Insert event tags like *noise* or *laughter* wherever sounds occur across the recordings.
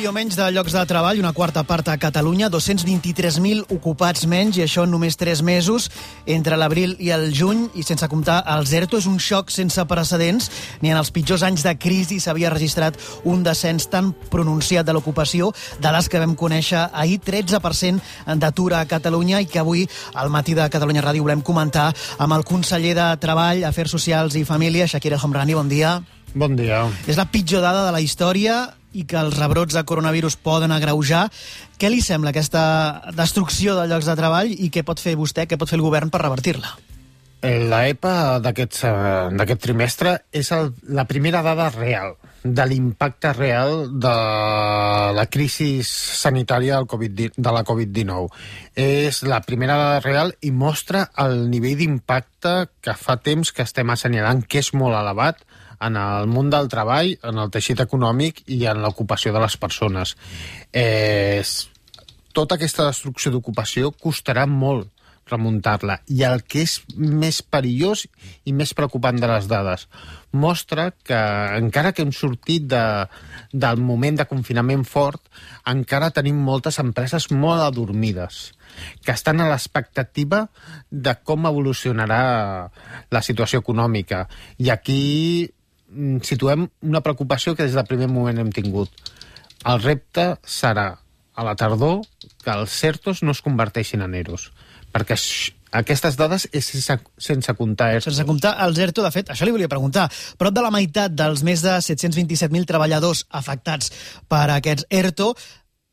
milió menys de llocs de treball, una quarta part a Catalunya, 223.000 ocupats menys, i això en només 3 mesos, entre l'abril i el juny, i sense comptar els ERTO, és un xoc sense precedents. Ni en els pitjors anys de crisi s'havia registrat un descens tan pronunciat de l'ocupació, dades que vam conèixer ahir, 13% d'atur a Catalunya, i que avui, al matí de Catalunya Ràdio, volem comentar amb el conseller de Treball, Afers Socials i Família, Shakira Homrani. Bon dia. Bon dia. És la pitjor dada de la història i que els rebrots de coronavirus poden agreujar. Què li sembla aquesta destrucció de llocs de treball i què pot fer vostè, què pot fer el govern per revertir-la? La EPA d'aquest d'aquest trimestre és el, la primera dada real de l'impacte real de la crisi sanitària del COVID, de la Covid-19. És la primera dada real i mostra el nivell d'impacte que fa temps que estem assenyalant, que és molt elevat, en el món del treball, en el teixit econòmic i en l'ocupació de les persones. Eh, tota aquesta destrucció d'ocupació costarà molt remuntar-la. I el que és més perillós i més preocupant de les dades mostra que encara que hem sortit de, del moment de confinament fort, encara tenim moltes empreses molt adormides que estan a l'expectativa de com evolucionarà la situació econòmica. I aquí situem una preocupació que des del primer moment hem tingut. El repte serà a la tardor que els CERTOs no es converteixin en EROs, perquè aquestes dades és sense, sense comptar ERTO. Sense comptar els ERTO, de fet, això li volia preguntar. Prop de la meitat dels més de 727.000 treballadors afectats per aquests ERTO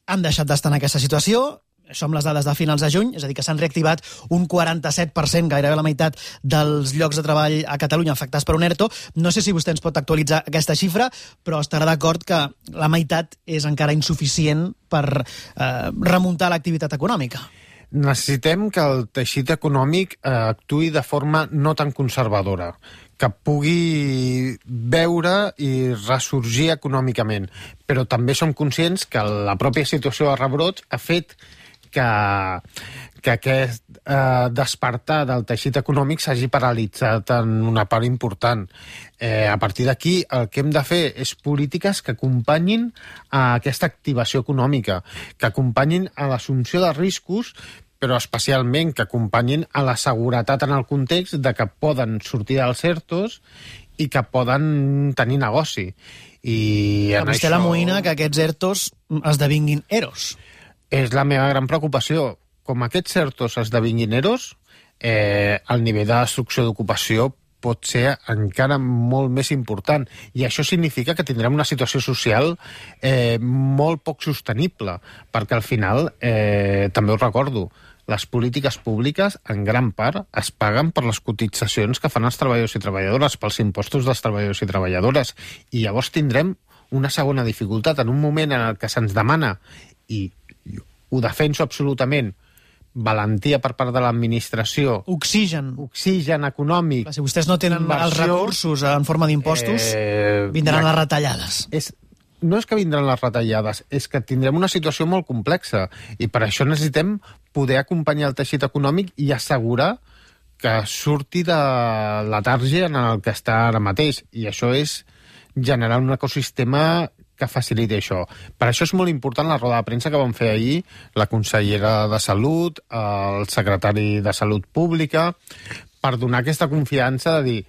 han deixat d'estar en aquesta situació, som les dades de finals de juny, és a dir, que s'han reactivat un 47%, gairebé la meitat dels llocs de treball a Catalunya afectats per un ERTO. No sé si vostè ens pot actualitzar aquesta xifra, però estarà d'acord que la meitat és encara insuficient per eh, remuntar l'activitat econòmica. Necessitem que el teixit econòmic eh, actui de forma no tan conservadora, que pugui veure i ressorgir econòmicament. Però també som conscients que la pròpia situació de rebrots ha fet que, que aquest eh, despertar del teixit econòmic s'hagi paralitzat en una part important. Eh, a partir d'aquí, el que hem de fer és polítiques que acompanyin a aquesta activació econòmica, que acompanyin a l'assumpció de riscos, però especialment que acompanyin a la seguretat en el context de que poden sortir dels certos i que poden tenir negoci. I en vostè això... la moïna que aquests ERTOs esdevinguin EROs és la meva gran preocupació. Com aquests certos esdevinguin eros, eh, el nivell de destrucció d'ocupació pot ser encara molt més important. I això significa que tindrem una situació social eh, molt poc sostenible, perquè al final, eh, també ho recordo, les polítiques públiques, en gran part, es paguen per les cotitzacions que fan els treballadors i treballadores, pels impostos dels treballadors i treballadores. I llavors tindrem una segona dificultat en un moment en el que se'ns demana, i ho defenso absolutament, valentia per part de l'administració... Oxigen. Oxigen econòmic. Clar, si vostès no tenen inversió, els recursos en forma d'impostos, eh, vindran les retallades. És, no és que vindran les retallades, és que tindrem una situació molt complexa i per això necessitem poder acompanyar el teixit econòmic i assegurar que surti de la tarja en el que està ara mateix. I això és generar un ecosistema que faciliti això. Per això és molt important la roda de premsa que vam fer ahir la consellera de Salut, el secretari de Salut Pública, per donar aquesta confiança de dir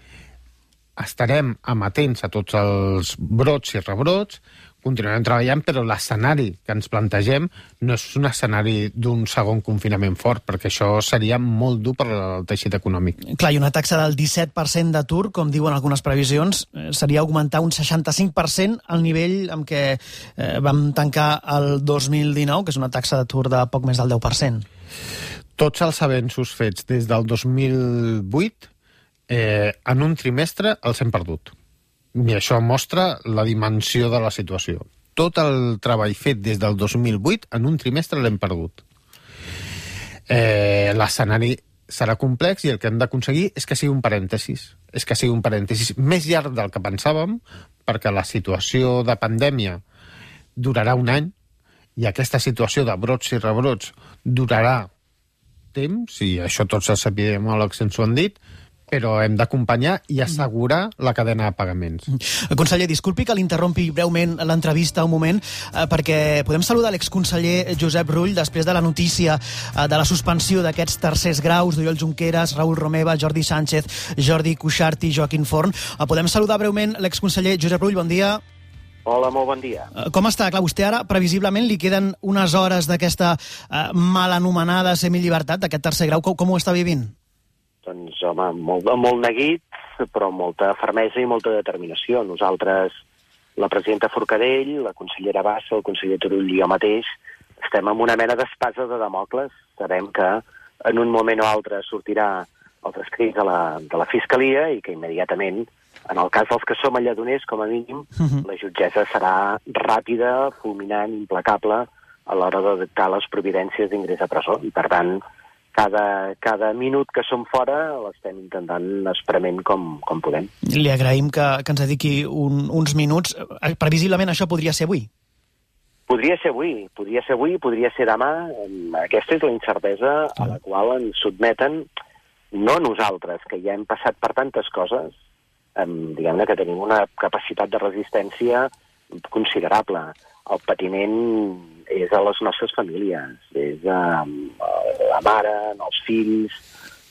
estarem amatents a tots els brots i rebrots, continuarem treballant, però l'escenari que ens plantegem no és un escenari d'un segon confinament fort, perquè això seria molt dur per al teixit econòmic. Clar, i una taxa del 17% d'atur, com diuen algunes previsions, eh, seria augmentar un 65% al nivell amb què eh, vam tancar el 2019, que és una taxa d'atur de poc més del 10%. Tots els avenços fets des del 2008, eh, en un trimestre els hem perdut i això mostra la dimensió de la situació. Tot el treball fet des del 2008 en un trimestre l'hem perdut. Eh, L'escenari serà complex i el que hem d'aconseguir és que sigui un parèntesis. És que sigui un parèntesis més llarg del que pensàvem, perquè la situació de pandèmia durarà un any i aquesta situació de brots i rebrots durarà temps, i això tots els epidemiòlegs ens ho han dit, però hem d'acompanyar i assegurar la cadena de pagaments. Conseller, disculpi que l'interrompi breument l'entrevista un moment, eh, perquè podem saludar l'exconseller Josep Rull després de la notícia eh, de la suspensió d'aquests tercers graus d'Oriol Junqueras, Raül Romeva, Jordi Sánchez, Jordi Cuixart i Joaquim Forn. Eh, podem saludar breument l'exconseller Josep Rull, bon dia. Hola, molt bon dia. Eh, Com està? Clar, vostè ara, previsiblement, li queden unes hores d'aquesta eh, mal anomenada semillibertat, d'aquest tercer grau. Com, com ho està vivint? Doncs, home, molt, molt neguit, però molta fermesa i molta determinació. Nosaltres, la presidenta Forcadell, la consellera Bassa, el conseller Turull i jo mateix, estem en una mena d'espasa de Damocles. Sabem que en un moment o altre sortirà els escrits de la, de la Fiscalia i que immediatament, en el cas dels que som alladoners, com a mínim, uh -huh. la jutgessa serà ràpida, fulminant, implacable a l'hora de dictar les providències d'ingrés a presó. I, per tant, cada, cada minut que som fora l'estem intentant esprement com, com podem. Li agraïm que, que ens dediqui un, uns minuts. Eh, Previsiblement això podria ser avui. Podria ser avui, podria ser avui, podria ser demà. Em, Aquesta és la incertesa a la qual ens sotmeten no nosaltres, que ja hem passat per tantes coses, em, diguem-ne que tenim una capacitat de resistència considerable. El patiment és a les nostres famílies, és a, a la mare, els fills,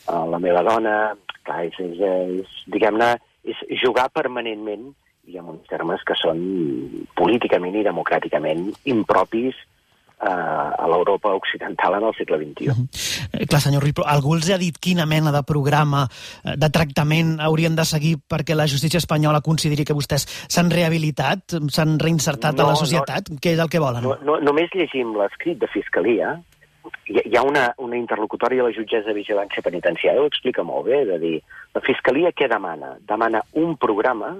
a la meva dona... Clar, és, és, és diguem-ne, és jugar permanentment i en uns termes que són políticament i democràticament impropis a l'Europa occidental en el segle XXI. Eh, Clar, senyor però algú els ha dit quina mena de programa, eh, de tractament haurien de seguir perquè la justícia espanyola consideri que vostès s'han rehabilitat, s'han reinsertat No, a la no. societat? Què és el que volen? No, no, només llegim l'escrit de Fiscalia, hi, hi ha una, una interlocutòria de la jutgessa de vigilància penitenciària, ho explica molt bé, de dir, la Fiscalia què demana? Demana un programa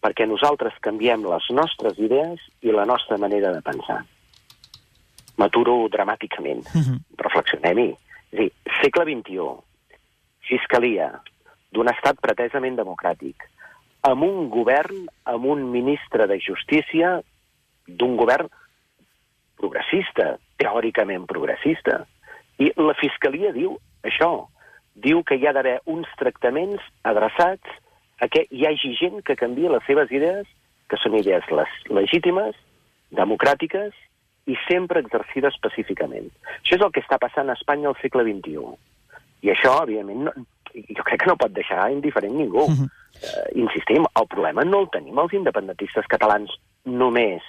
perquè nosaltres canviem les nostres idees i la nostra manera de pensar. M'aturo dramàticament. Mhm. Reflexionem-hi. És dir, segle XXI, Fiscalia, d'un estat pretesament democràtic, amb un govern, amb un ministre de Justícia, d'un govern progressista, teòricament progressista. I la Fiscalia diu això, diu que hi ha d'haver uns tractaments adreçats a que hi hagi gent que canvia les seves idees, que són idees les legítimes, democràtiques i sempre exercides pacíficament. Això és el que està passant a Espanya al segle XXI. I això, evidentment, no, jo crec que no pot deixar indiferent ningú. Uh -huh. uh, insistim, el problema no el tenim els independentistes catalans només,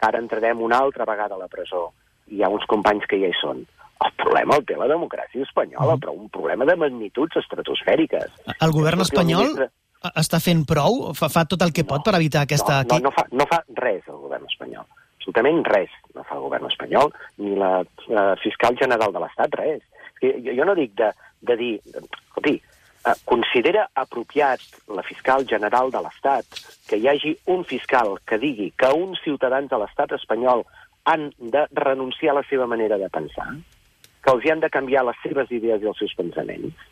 ara entrarem una altra vegada a la presó. Hi ha uns companys que ja hi són. El problema el té la democràcia espanyola, uh -huh. però un problema de magnituds estratosfèriques. El govern el espanyol ministre- està fent prou? Fa, fa tot el que pot per evitar aquesta... No, no, no, fa, no fa res el govern espanyol. Absolutament res no fa el govern espanyol, ni la eh, fiscal general de l'Estat, res. Jo, jo no dic de, de dir... Escolti, eh, considera apropiat la fiscal general de l'Estat que hi hagi un fiscal que digui que uns ciutadans de l'Estat espanyol han de renunciar a la seva manera de pensar, que els hi han de canviar les seves idees i els seus pensaments?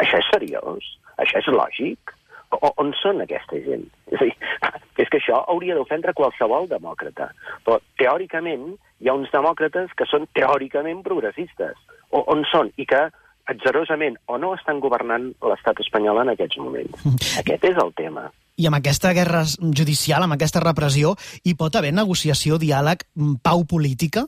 Això és seriós? Això és lògic? O, on són aquesta gent? És a dir, *laughs* és que això hauria d'ofendre qualsevol demòcrata. Però teòricament hi ha uns demòcrates que són teòricament progressistes. O, on són? I que atzerosament o no estan governant l'estat espanyol en aquests moments. Aquest és el tema. I amb aquesta guerra judicial, amb aquesta repressió, hi pot haver negociació, diàleg, mm, pau política?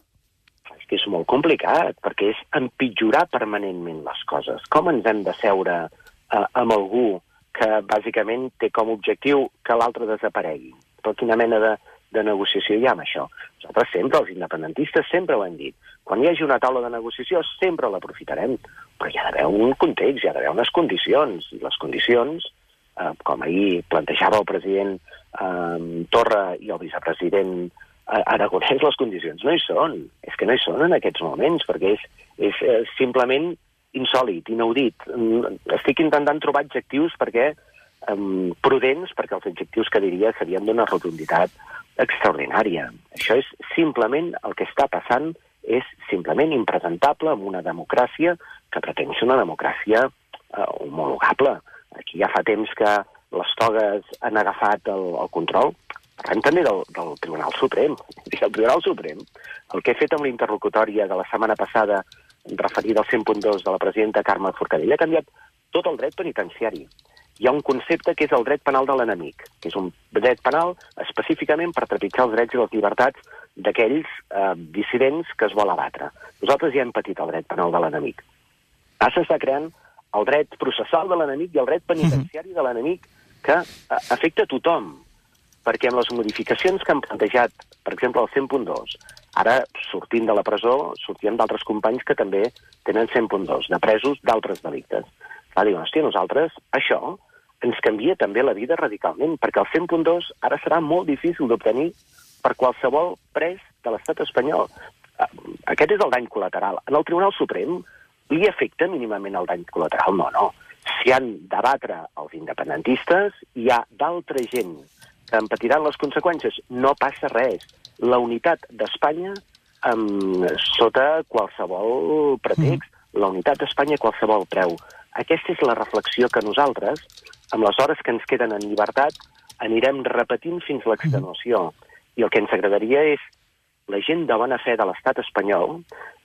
És que és molt complicat, perquè és empitjorar permanentment les coses. Com ens hem de seure eh, amb algú que bàsicament té com a objectiu que l'altre desaparegui? Però quina mena de, de negociació hi ha amb això? Nosaltres sempre, els independentistes, sempre ho hem dit. Quan hi hagi una taula de negociació, sempre l'aprofitarem. Però hi ha d'haver un context, hi ha d'haver unes condicions. I les condicions, eh, com ahir plantejava el president eh, Torra i el vicepresident eh, Aragonès, les condicions no hi són. És que no hi són en aquests moments, perquè és, és eh, simplement insòlid, inaudit. Estic intentant trobar adjectius perquè um, prudents, perquè els adjectius que diria serien d'una rotunditat extraordinària. Això és simplement el que està passant és simplement impresentable en una democràcia que pretén ser una democràcia eh, homologable. Aquí ja fa temps que les togues han agafat el, el control. Parlem també del, del Tribunal Suprem. *laughs* El Tribunal Suprem, el que he fet amb la interlocutòria de la setmana passada referida al 100.2 de la presidenta Carme Forcadell, ha canviat tot el dret penitenciari. Hi ha un concepte que és el dret penal de l'enemic, que és un dret penal específicament per trepitjar els drets i les llibertats d'aquells eh, dissidents que es vol abatre. Nosaltres ja hem patit el dret penal de l'enemic. Ara s'està creant el dret processal de l'enemic i el dret penitenciari de l'enemic que eh, afecta a tothom, perquè amb les modificacions que han plantejat, per exemple, el 100.2, ara sortint de la presó, sortien d'altres companys que també tenen 100.2, de presos d'altres delictes. Clar, diuen, hòstia, nosaltres, això ens canvia també la vida radicalment, perquè el 100.2 ara serà molt difícil d'obtenir per qualsevol pres de l'estat espanyol. Eh, aquest és el dany col·lateral. En el Tribunal Suprem li afecta mínimament el dany col·lateral? No, no. Si han debatre els independentistes, hi ha d'altra gent que en patiran les conseqüències. No passa res. La unitat d'Espanya sota qualsevol pretext. Mm. La unitat d'Espanya a qualsevol preu. Aquesta és la reflexió que nosaltres, amb les hores que ens queden en llibertat, anirem repetint fins l'extenuació. I el que ens agradaria és la gent de bona fe de l'estat espanyol,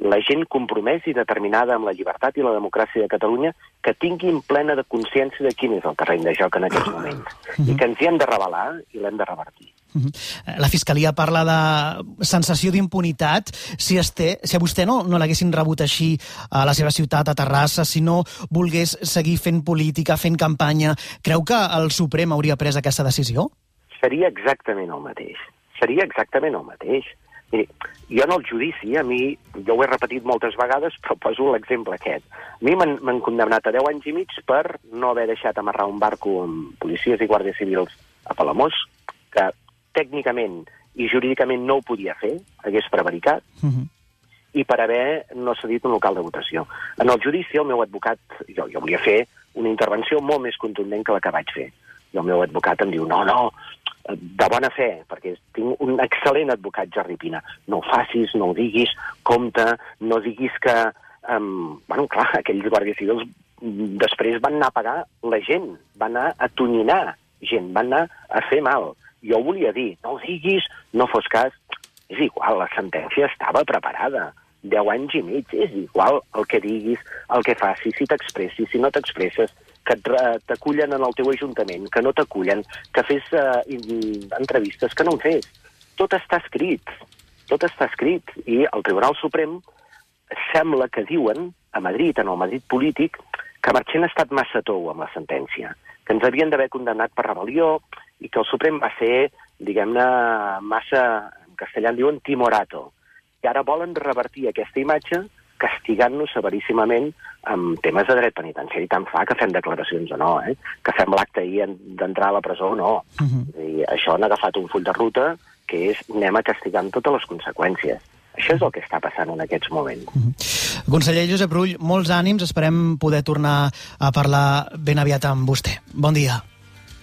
la gent compromesa i determinada amb la llibertat i la democràcia de Catalunya, que tinguin plena de consciència de quin és el terreny de joc en aquests moments, i que ens hi hem de revelar i l'hem de revertir. La Fiscalia parla de sensació d'impunitat si, este, si a vostè no, no l'haguessin rebut així a la seva ciutat, a Terrassa, si no volgués seguir fent política, fent campanya. Creu que el Suprem hauria pres aquesta decisió? Seria exactament el mateix. Seria exactament el mateix. Miri, jo en el judici, a mi, jo ho he repetit moltes vegades, però poso l'exemple aquest. A mi m'han condemnat a 10 anys i mig per no haver deixat amarrar un barco amb policies i guàrdies civils a Palamós, que tècnicament i jurídicament no ho podia fer, hagués prevaricat, uh -huh. i per haver no cedit un local de votació. En el judici, el meu advocat, jo, jo volia fer una intervenció molt més contundent que la que vaig fer. I el meu advocat em diu, no, no, de bona fe, perquè tinc un excel·lent advocat, Jordi Pina. No ho facis, no ho diguis, compte, no diguis que... Um, bueno, clar, aquells guàrdies civils després van anar a pagar la gent, van anar a tonyinar gent, van anar a fer mal jo volia dir, no ho diguis, no fos cas. És igual, la sentència estava preparada. 10 anys i mig, és igual el que diguis, el que facis, si t'expressis, si no t'expresses, que t'acullen en el teu ajuntament, que no t'acullen, que fes uh, entrevistes, que no en fes. Tot està escrit, tot està escrit. I el Tribunal Suprem sembla que diuen, a Madrid, en el Madrid polític, que Marchena ha estat massa tou amb la sentència, que ens havien d'haver condemnat per rebel·lió, i que el Suprem va ser, diguem-ne, massa, en castellà en diuen timorato. I ara volen revertir aquesta imatge castigant-nos severíssimament amb temes de dret penitenciari. Tant fa que fem declaracions o no, eh? que fem l'acte ahir d'entrar a la presó o no. Uh -huh. I això han agafat un full de ruta que és anem a castigar amb totes les conseqüències. Això és el que està passant en aquests moments. Uh -huh. Conseller Josep Rull, molts ànims. Esperem poder tornar a parlar ben aviat amb vostè. Bon dia.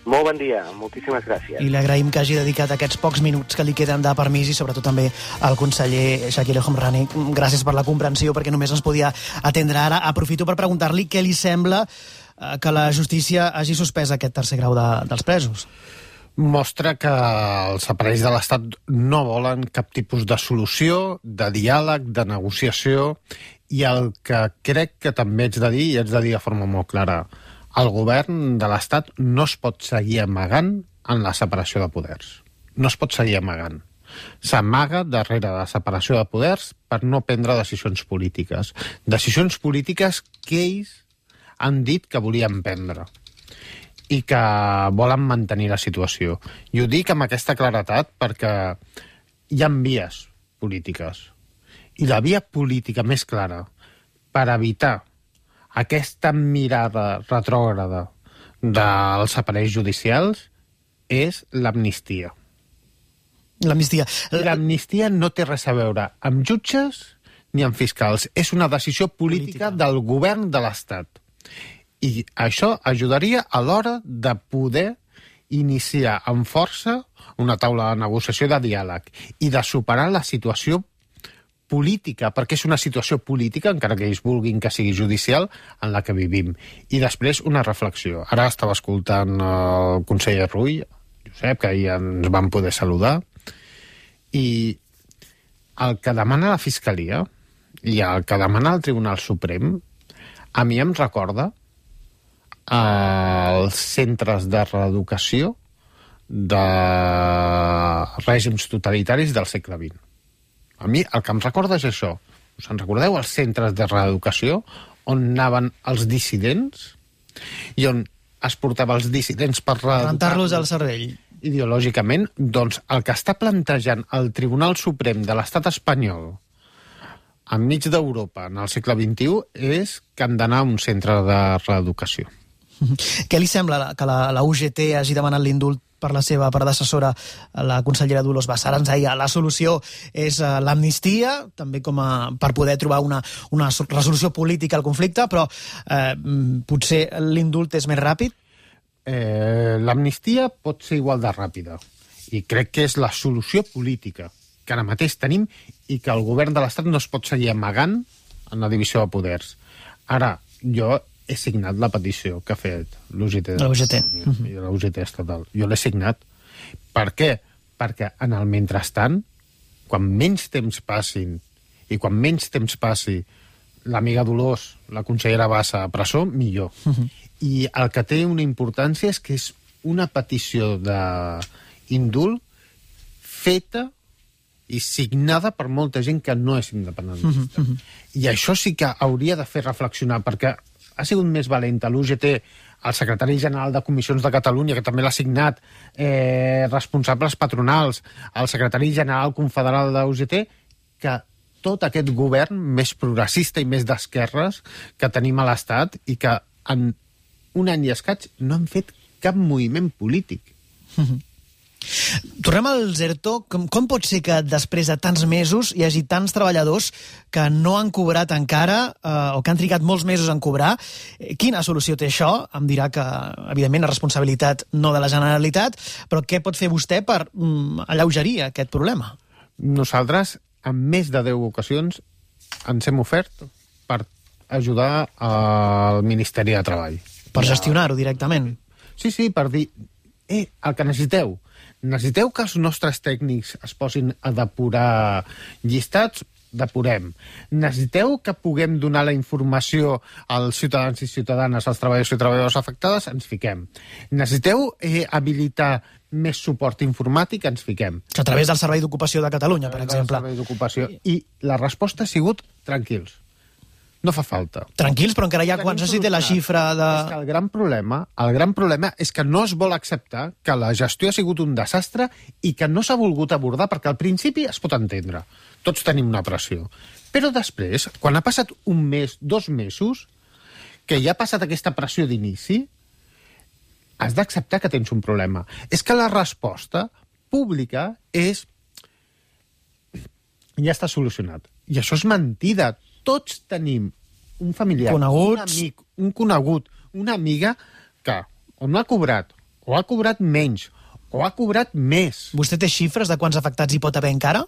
Molt bon dia, moltíssimes gràcies. I li agraïm que hagi dedicat aquests pocs minuts que li queden de permís i sobretot també al conseller Shakir Homrani. Gràcies per la comprensió, perquè només ens podia atendre ara. Aprofito per preguntar-li què li sembla eh, que la justícia hagi suspès aquest tercer grau de, dels presos. Mostra que els aparells de l'Estat no volen cap tipus de solució, de diàleg, de negociació, i el que crec que també haig de dir, i haig de dir de forma molt clara, el govern de l'Estat no es pot seguir amagant en la separació de poders. No es pot seguir amagant. S'amaga darrere de la separació de poders per no prendre decisions polítiques. Decisions polítiques que ells han dit que volien prendre i que volen mantenir la situació. I ho dic amb aquesta claretat perquè hi ha vies polítiques. I la via política més clara per evitar aquesta mirada retrògrada dels aparells judicials és l'amnistia. L'amnistia. L'amnistia no té res a veure amb jutges ni amb fiscals. És una decisió política, política. del govern de l'Estat. I això ajudaria a l'hora de poder iniciar amb força una taula de negociació de diàleg i de superar la situació política, perquè és una situació política, encara que ells vulguin que sigui judicial, en la que vivim. I després una reflexió. Ara estava escoltant el conseller Rull, Josep, que ahir ens vam poder saludar, i el que demana la Fiscalia i el que demana el Tribunal Suprem a mi em recorda als centres de reeducació de règims totalitaris del segle XX. A mi el que em recorda és això. Us en recordeu els centres de reeducació on anaven els dissidents i on es portava els dissidents per Rentar-los al cervell. ideològicament, doncs el que està plantejant el Tribunal Suprem de l'estat espanyol enmig d'Europa en el segle XXI és que han d'anar a un centre de reeducació. Què li sembla que la, la UGT hagi demanat l'indult per la seva predecessora, la consellera Dolors Bassa. Ara ens deia, la solució és uh, l'amnistia, també com a, per poder trobar una, una resolució política al conflicte, però eh, potser l'indult és més ràpid? Eh, L'amnistia pot ser igual de ràpida i crec que és la solució política que ara mateix tenim i que el govern de l'Estat no es pot seguir amagant en la divisió de poders. Ara, jo he signat la petició que ha fet l'UGT. La UGT. I la UGT estatal. Jo l'he signat. Per què? Perquè en el mentrestant, quan menys temps passin i quan menys temps passi l'amiga Dolors, la consellera Bassa a presó, millor. Uh -huh. I el que té una importància és que és una petició d'indult feta i signada per molta gent que no és independentista. Uh -huh. I això sí que hauria de fer reflexionar, perquè ha sigut més valenta l'UGT, el secretari general de Comissions de Catalunya, que també l'ha signat, eh, responsables patronals, el secretari general confederal de l'UGT, que tot aquest govern més progressista i més d'esquerres que tenim a l'Estat i que en un any i escaig no han fet cap moviment polític. Uh -huh. Tornem al ERTO. Com, com pot ser que després de tants mesos hi hagi tants treballadors que no han cobrat encara eh, o que han trigat molts mesos en cobrar? Eh, quina solució té això? Em dirà que, evidentment, la responsabilitat no de la Generalitat, però què pot fer vostè per mm, alleugerir aquest problema? Nosaltres, en més de 10 ocasions, ens hem ofert per ajudar al Ministeri de Treball. Per gestionar-ho directament? Sí, sí, per dir, eh, el que necessiteu, necessiteu que els nostres tècnics es posin a depurar llistats? depurem. Necessiteu que puguem donar la informació als ciutadans i ciutadanes, als treballadors i treballadors afectades? Ens fiquem. Necessiteu eh, habilitar més suport informàtic? Ens fiquem. A través del Servei d'Ocupació de Catalunya, per exemple. Servei d'Ocupació. I la resposta ha sigut tranquils no fa falta. Tranquils, però encara hi ha quan se la xifra de... És que el gran problema, el gran problema és que no es vol acceptar que la gestió ha sigut un desastre i que no s'ha volgut abordar, perquè al principi es pot entendre. Tots tenim una pressió. Però després, quan ha passat un mes, dos mesos, que ja ha passat aquesta pressió d'inici, has d'acceptar que tens un problema. És que la resposta pública és ja està solucionat. I això és mentida tots tenim un familiar, Coneguts. un amic, un conegut, una amiga que o no ha cobrat, o ha cobrat menys, o ha cobrat més. Vostè té xifres de quants afectats hi pot haver encara?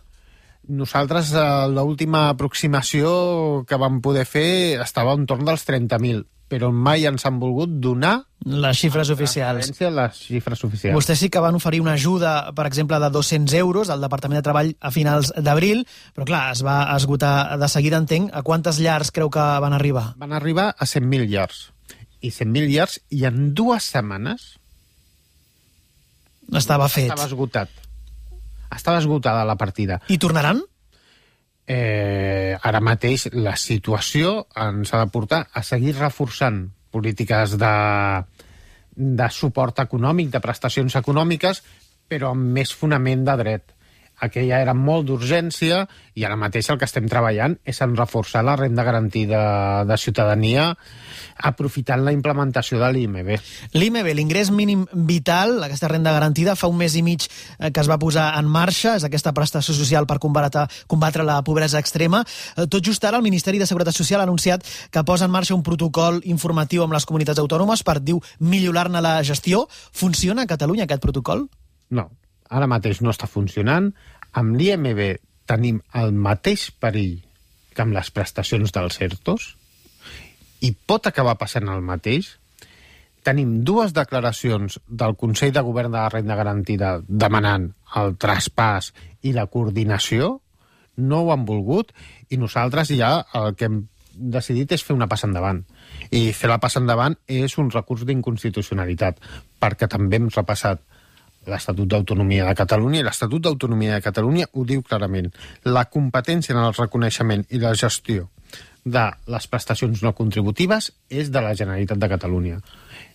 Nosaltres, eh, l'última aproximació que vam poder fer estava entorn dels 30.000 però mai ens han volgut donar les xifres oficials. Les xifres oficials. Vostè sí que van oferir una ajuda, per exemple, de 200 euros al Departament de Treball a finals d'abril, però clar, es va esgotar de seguida, entenc. A quantes llars creu que van arribar? Van arribar a 100.000 llars. I 100.000 llars, i en dues setmanes... Estava fet. Estava esgotat. Estava esgotada la partida. I tornaran? Eh, ara mateix la situació ens ha de portar a seguir reforçant polítiques de, de suport econòmic, de prestacions econòmiques, però amb més fonament de dret aquella era molt d'urgència i ara mateix el que estem treballant és en reforçar la renda garantida de ciutadania aprofitant la implementació de l'IMB. L'IMB, l'ingrés mínim vital, aquesta renda garantida, fa un mes i mig eh, que es va posar en marxa, és aquesta prestació social per combatre, combatre la pobresa extrema. Eh, tot just ara el Ministeri de Seguretat Social ha anunciat que posa en marxa un protocol informatiu amb les comunitats autònomes per, diu, millorar-ne la gestió. Funciona a Catalunya aquest protocol? No, ara mateix no està funcionant. Amb l'IMB tenim el mateix perill que amb les prestacions dels ERTOs i pot acabar passant el mateix. Tenim dues declaracions del Consell de Govern de la Renda Garantida demanant el traspàs i la coordinació. No ho han volgut i nosaltres ja el que hem decidit és fer una passa endavant. I fer la passa endavant és un recurs d'inconstitucionalitat, perquè també hem repassat l'Estatut d'Autonomia de Catalunya i l'Estatut d'Autonomia de Catalunya ho diu clarament. La competència en el reconeixement i la gestió de les prestacions no contributives és de la Generalitat de Catalunya.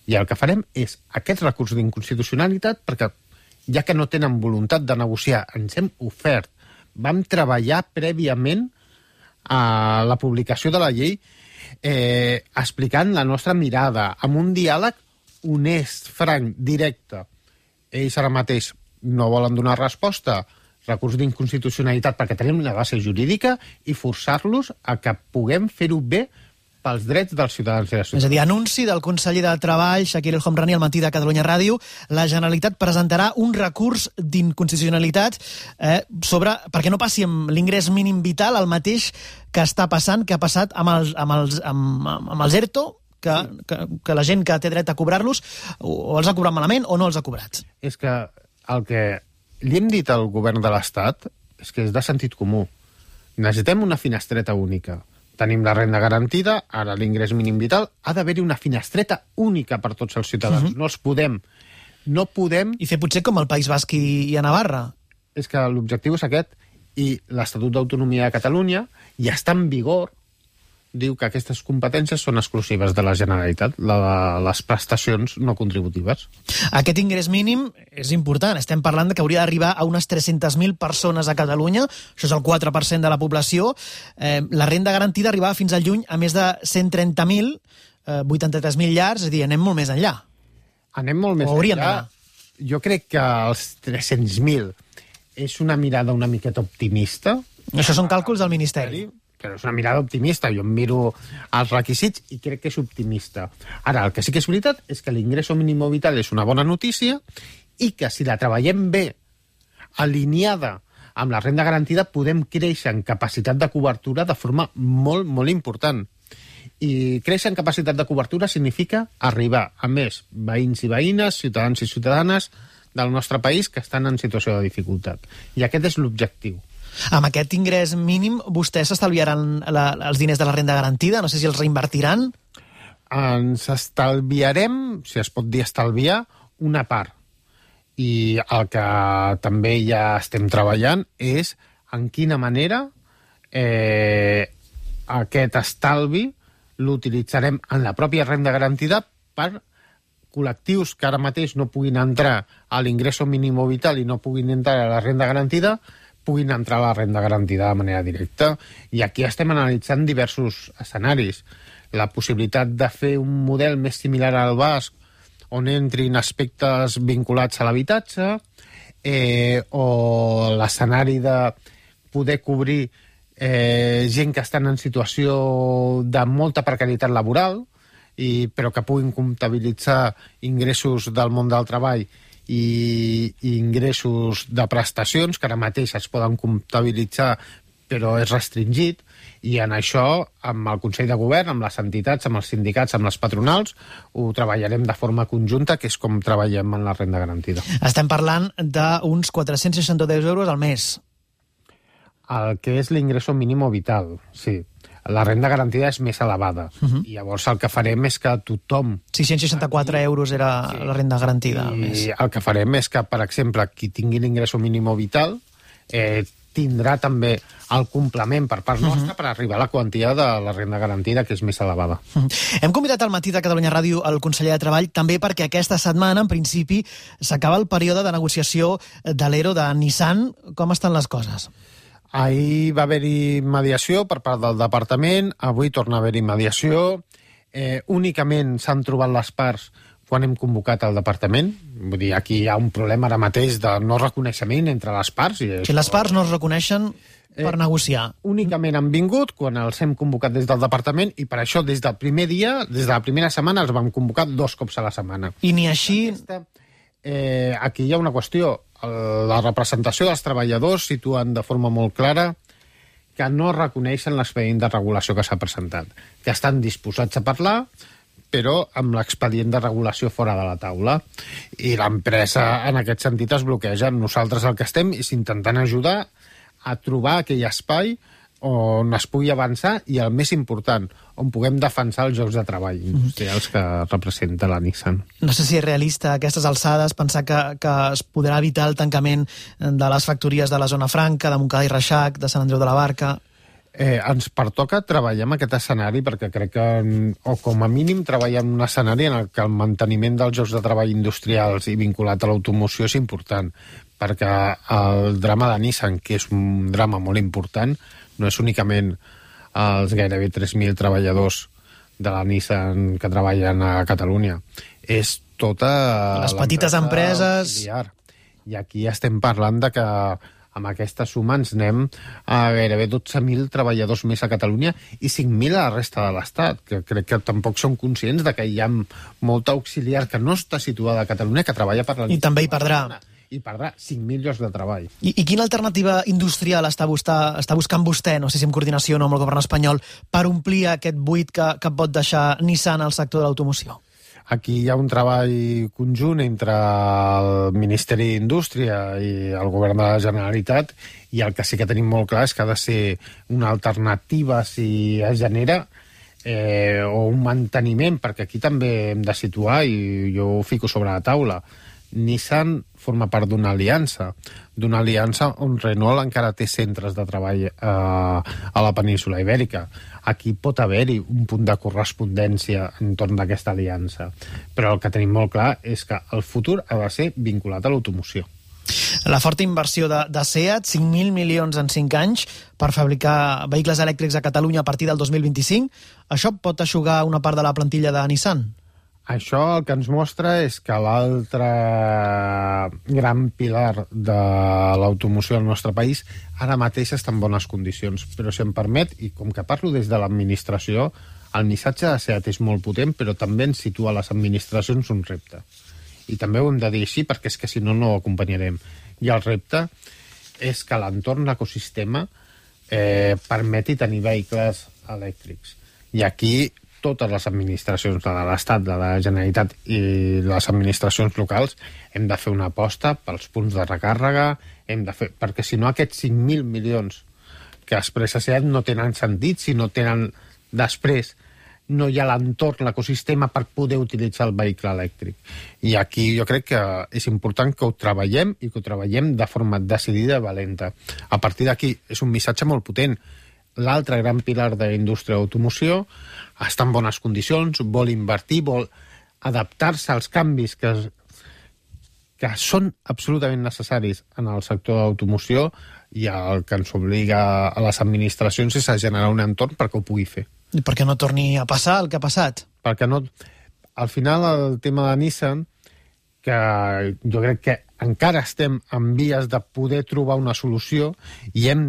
I el que farem és aquest recurs d'inconstitucionalitat perquè ja que no tenen voluntat de negociar, ens hem ofert, vam treballar prèviament a la publicació de la llei eh, explicant la nostra mirada, amb un diàleg honest, franc, directe. Ells ara mateix no volen donar resposta recurs d'inconstitucionalitat perquè tenim una base jurídica i forçar-los a que puguem fer-ho bé pels drets dels ciutadans i les ciutadanes. És a dir, anunci del conseller de Treball, Shakir El Homrani, al matí de Catalunya Ràdio, la Generalitat presentarà un recurs d'inconstitucionalitat eh, sobre, perquè no passi amb l'ingrés mínim vital el mateix que està passant, que ha passat amb els, amb els, amb, amb els ERTO, que, que, que la gent que té dret a cobrar-los o, els ha cobrat malament o no els ha cobrat. És que el que li hem dit al govern de l'Estat és que és de sentit comú. Necessitem una finestreta única. Tenim la renda garantida, ara l'ingrés mínim vital, ha d'haver-hi una finestreta única per tots els ciutadans. Uh -huh. No els podem... No podem... I fer potser com el País Basc i, i a Navarra. És que l'objectiu és aquest, i l'Estatut d'Autonomia de Catalunya ja està en vigor, diu que aquestes competències són exclusives de la Generalitat, la de les prestacions no contributives. Aquest ingrés mínim és important. Estem parlant de que hauria d'arribar a unes 300.000 persones a Catalunya, això és el 4% de la població. Eh, la renda garantida arribava fins al juny a més de 130.000, eh, 83.000 llars, és a dir, anem molt més enllà. Anem molt més enllà. Jo crec que els 300.000 és una mirada una miqueta optimista, Això són càlculs del Ministeri. Però és una mirada optimista. Jo em miro els requisits i crec que és optimista. Ara, el que sí que és veritat és que l'ingresso mínim vital és una bona notícia i que si la treballem bé, alineada amb la renda garantida, podem créixer en capacitat de cobertura de forma molt, molt important. I créixer en capacitat de cobertura significa arribar a més veïns i veïnes, ciutadans i ciutadanes del nostre país que estan en situació de dificultat. I aquest és l'objectiu. Amb aquest ingrés mínim, vostès s'estalviaran els diners de la renda garantida? No sé si els reinvertiran. ens estalviarem, si es pot dir estalviar, una part. I el que també ja estem treballant és en quina manera eh, aquest estalvi l'utilitzarem en la pròpia renda garantida per col·lectius que ara mateix no puguin entrar a l'ingresso mínim vital i no puguin entrar a la renda garantida puguin entrar a la renda garantida de manera directa. I aquí estem analitzant diversos escenaris. La possibilitat de fer un model més similar al basc on entrin aspectes vinculats a l'habitatge eh, o l'escenari de poder cobrir eh, gent que estan en situació de molta precarietat laboral, i, però que puguin comptabilitzar ingressos del món del treball i, i ingressos de prestacions que ara mateix es poden comptabilitzar però és restringit i en això, amb el Consell de Govern, amb les entitats, amb els sindicats, amb les patronals, ho treballarem de forma conjunta, que és com treballem en la renda garantida. Estem parlant d'uns 462 euros al mes. El que és l'ingresso mínim vital, sí. La renda garantida és més elevada. Uh -huh. I llavors el que farem és que tothom 664 euros era la renda garantida. I el que farem és que, per exemple, qui tingui l'ingresso mínim vital eh, tindrà també el complement per part nostra uh -huh. per arribar a la quantia de la renda garantida, que és més elevada. Hem convidat al matí de Catalunya Ràdio el conseller de Treball també perquè aquesta setmana, en principi, s'acaba el període de negociació de l'ERO de Nissan. Com estan les coses? Ahir va haver-hi mediació per part del departament, avui torna a haver-hi mediació. Eh, únicament s'han trobat les parts quan hem convocat el departament. Vull dir, aquí hi ha un problema ara mateix de no reconeixement entre les parts. I Si les parts no es reconeixen per Eh, negociar. únicament han vingut quan els hem convocat des del departament i per això des del primer dia, des de la primera setmana, els vam convocar dos cops a la setmana. I ni així... Aquesta, eh, aquí hi ha una qüestió. La representació dels treballadors situen de forma molt clara que no reconeixen l'expedient de regulació que s'ha presentat, que estan disposats a parlar, però amb l'expedient de regulació fora de la taula. I l'empresa, en aquest sentit, es bloqueja. Nosaltres el que estem és intentant ajudar a trobar aquell espai on es pugui avançar i el més important, on puguem defensar els jocs de treball industrials que representa la Nissan. No sé si és realista a aquestes alçades pensar que, que es podrà evitar el tancament de les factories de la zona franca, de Montcada i Reixac, de Sant Andreu de la Barca... Eh, ens pertoca treballar en aquest escenari perquè crec que, o com a mínim, treballar en un escenari en el que el manteniment dels jocs de treball industrials i vinculat a l'automoció és important, perquè el drama de Nissan, que és un drama molt important, no és únicament els gairebé 3.000 treballadors de la Nissan que treballen a Catalunya, és tota... Les petites empreses... Auxiliar. I aquí estem parlant de que amb aquesta suma ens anem a gairebé 12.000 treballadors més a Catalunya i 5.000 a la resta de l'Estat, que crec que tampoc són conscients de que hi ha molta auxiliar que no està situada a Catalunya, que treballa per la... I també hi perdrà. I perdrà 5.000 llocs de treball. I, I quina alternativa industrial està, buscar, està buscant vostè, no sé si en coordinació o no amb el govern espanyol, per omplir aquest buit que, que pot deixar Nissan al sector de l'automoció? Aquí hi ha un treball conjunt entre el Ministeri d'Indústria i el govern de la Generalitat i el que sí que tenim molt clar és que ha de ser una alternativa si es genera eh, o un manteniment, perquè aquí també hem de situar, i jo ho fico sobre la taula, Nissan forma part d'una aliança, d'una aliança on Renault encara té centres de treball eh, a la península ibèrica aquí pot haver-hi un punt de correspondència entorn d'aquesta aliança. Però el que tenim molt clar és que el futur ha de ser vinculat a l'automoció. La forta inversió de, de SEAT, 5.000 milions en 5 anys per fabricar vehicles elèctrics a Catalunya a partir del 2025, això pot aixugar una part de la plantilla de Nissan? Això el que ens mostra és que l'altre gran pilar de l'automoció al nostre país ara mateix està en bones condicions. Però si em permet, i com que parlo des de l'administració, el missatge de SEAT és molt potent, però també ens situa a les administracions un repte. I també ho hem de dir així, perquè és que si no, no ho acompanyarem. I el repte és que l'entorn l'ecosistema eh, permeti tenir vehicles elèctrics. I aquí totes les administracions de l'Estat, de la Generalitat i les administracions locals hem de fer una aposta pels punts de recàrrega, hem de fer, perquè si no aquests 5.000 milions que expressa SEAT no tenen sentit si no tenen després no hi ha l'entorn, l'ecosistema per poder utilitzar el vehicle elèctric. I aquí jo crec que és important que ho treballem i que ho treballem de forma decidida i valenta. A partir d'aquí és un missatge molt potent. L'altre gran pilar de la indústria d'automoció està en bones condicions, vol invertir, vol adaptar-se als canvis que, que són absolutament necessaris en el sector de l'automoció i el que ens obliga a les administracions és a generar un entorn perquè ho pugui fer. I perquè no torni a passar el que ha passat? Perquè no... Al final, el tema de Nissan, que jo crec que encara estem en vies de poder trobar una solució i hem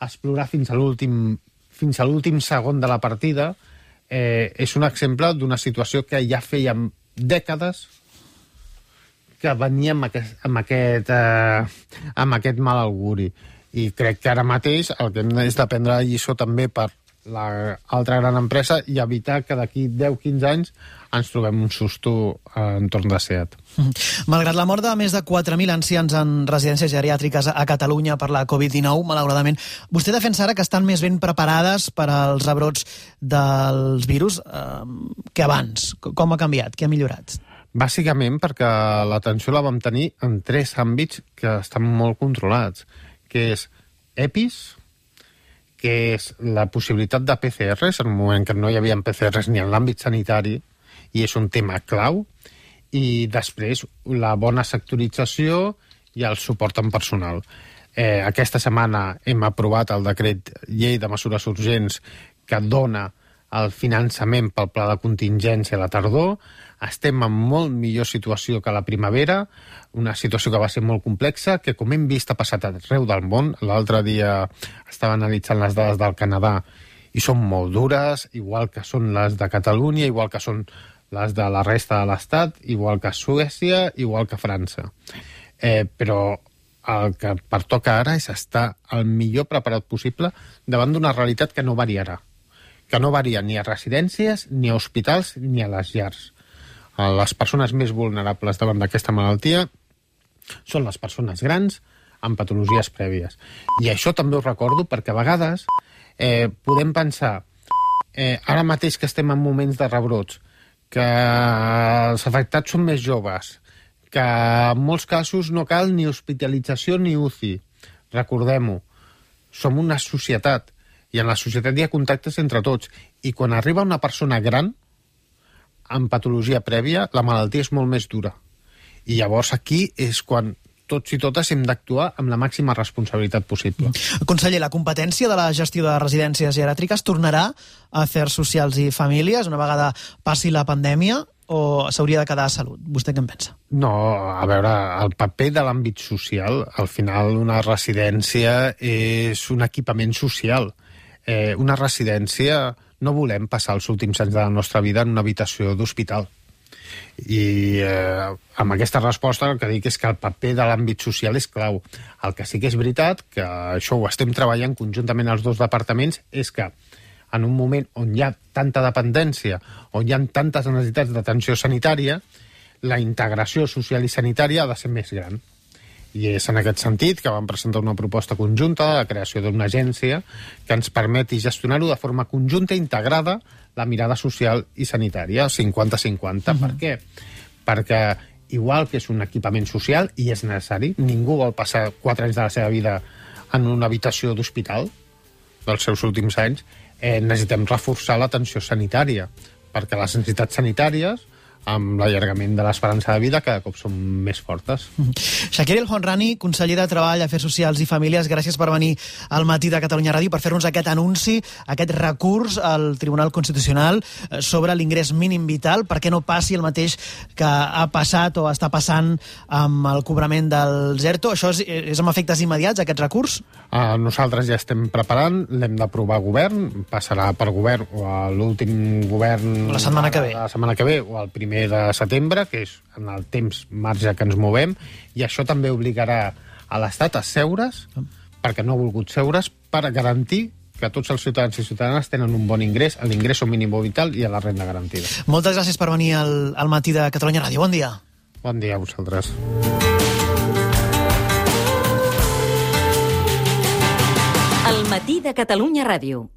d'explorar fins a l'últim fins a l'últim segon de la partida, eh, és un exemple d'una situació que ja feia dècades que venia amb aquest, amb aquest, eh, amb aquest mal auguri. I crec que ara mateix el que hem de prendre lliçó també per l'altra gran empresa i evitar que d'aquí 10-15 anys ens trobem un susto entorn de SEAT. Malgrat la mort de més de 4.000 ancians en residències geriàtriques a Catalunya per la Covid-19, malauradament, vostè defensa ara que estan més ben preparades per als rebrots dels virus eh, que abans. Com ha canviat? Què ha millorat? Bàsicament perquè l'atenció la vam tenir en tres àmbits que estan molt controlats, que és EPIs, que és la possibilitat de PCRs, en un moment que no hi havia PCRs ni en l'àmbit sanitari, i és un tema clau, i després la bona sectorització i el suport en personal. Eh, aquesta setmana hem aprovat el decret llei de mesures urgents que dona el finançament pel pla de contingència a la tardor. Estem en molt millor situació que la primavera, una situació que va ser molt complexa, que com hem vist ha passat arreu del món. L'altre dia estava analitzant les dades del Canadà i són molt dures, igual que són les de Catalunya, igual que són les de la resta de l'Estat, igual que Suècia, igual que França. Eh, però el que pertoca ara és estar el millor preparat possible davant d'una realitat que no variarà que no varia ni a residències, ni a hospitals, ni a les llars. Les persones més vulnerables davant d'aquesta malaltia són les persones grans, amb patologies prèvies. I això també ho recordo perquè a vegades eh, podem pensar, eh, ara mateix que estem en moments de rebrots, que els afectats són més joves, que en molts casos no cal ni hospitalització ni UCI. Recordem-ho, som una societat i en la societat hi ha contactes entre tots i quan arriba una persona gran amb patologia prèvia, la malaltia és molt més dura. I llavors aquí és quan tots i totes hem d'actuar amb la màxima responsabilitat possible. Conseller, la competència de la gestió de residències geriàtriques tornarà a Afers Socials i Famílies una vegada passi la pandèmia o s'hauria de quedar a Salut? Vostè què en pensa? No, a veure, el paper de l'àmbit social, al final una residència és un equipament social. Eh, una residència no volem passar els últims anys de la nostra vida en una habitació d'hospital. I eh, amb aquesta resposta el que dic és que el paper de l'àmbit social és clau. El que sí que és veritat, que això ho estem treballant conjuntament els dos departaments, és que en un moment on hi ha tanta dependència, on hi ha tantes necessitats d'atenció sanitària, la integració social i sanitària ha de ser més gran. I és en aquest sentit que vam presentar una proposta conjunta de la creació d'una agència que ens permeti gestionar-ho de forma conjunta i integrada la mirada social i sanitària, 50-50. Uh -huh. Per què? Perquè igual que és un equipament social i és necessari, ningú vol passar 4 anys de la seva vida en una habitació d'hospital dels seus últims anys, eh, necessitem reforçar l'atenció sanitària, perquè les necessitats sanitàries amb l'allargament de l'esperança de vida cada cop són més fortes. -hmm. Shakir El Honrani, conseller de Treball, Afers Socials i Famílies, gràcies per venir al matí de Catalunya Ràdio per fer-nos aquest anunci, aquest recurs al Tribunal Constitucional eh, sobre l'ingrés mínim vital, perquè no passi el mateix que ha passat o està passant amb el cobrament del ZERTO. Això és, és amb efectes immediats, aquest recurs? Uh, nosaltres ja estem preparant, l'hem d'aprovar govern, passarà per govern o a l'últim govern... La setmana que ve. La setmana que ve o el primer primer de setembre, que és en el temps marge que ens movem, i això també obligarà a l'Estat a seure's, perquè no ha volgut seure's, per garantir que tots els ciutadans i ciutadanes tenen un bon ingrés, a l'ingrés mínim vital i a la renda garantida. Moltes gràcies per venir al, al matí de Catalunya Ràdio. Bon dia. Bon dia a vosaltres. El matí de Catalunya Ràdio.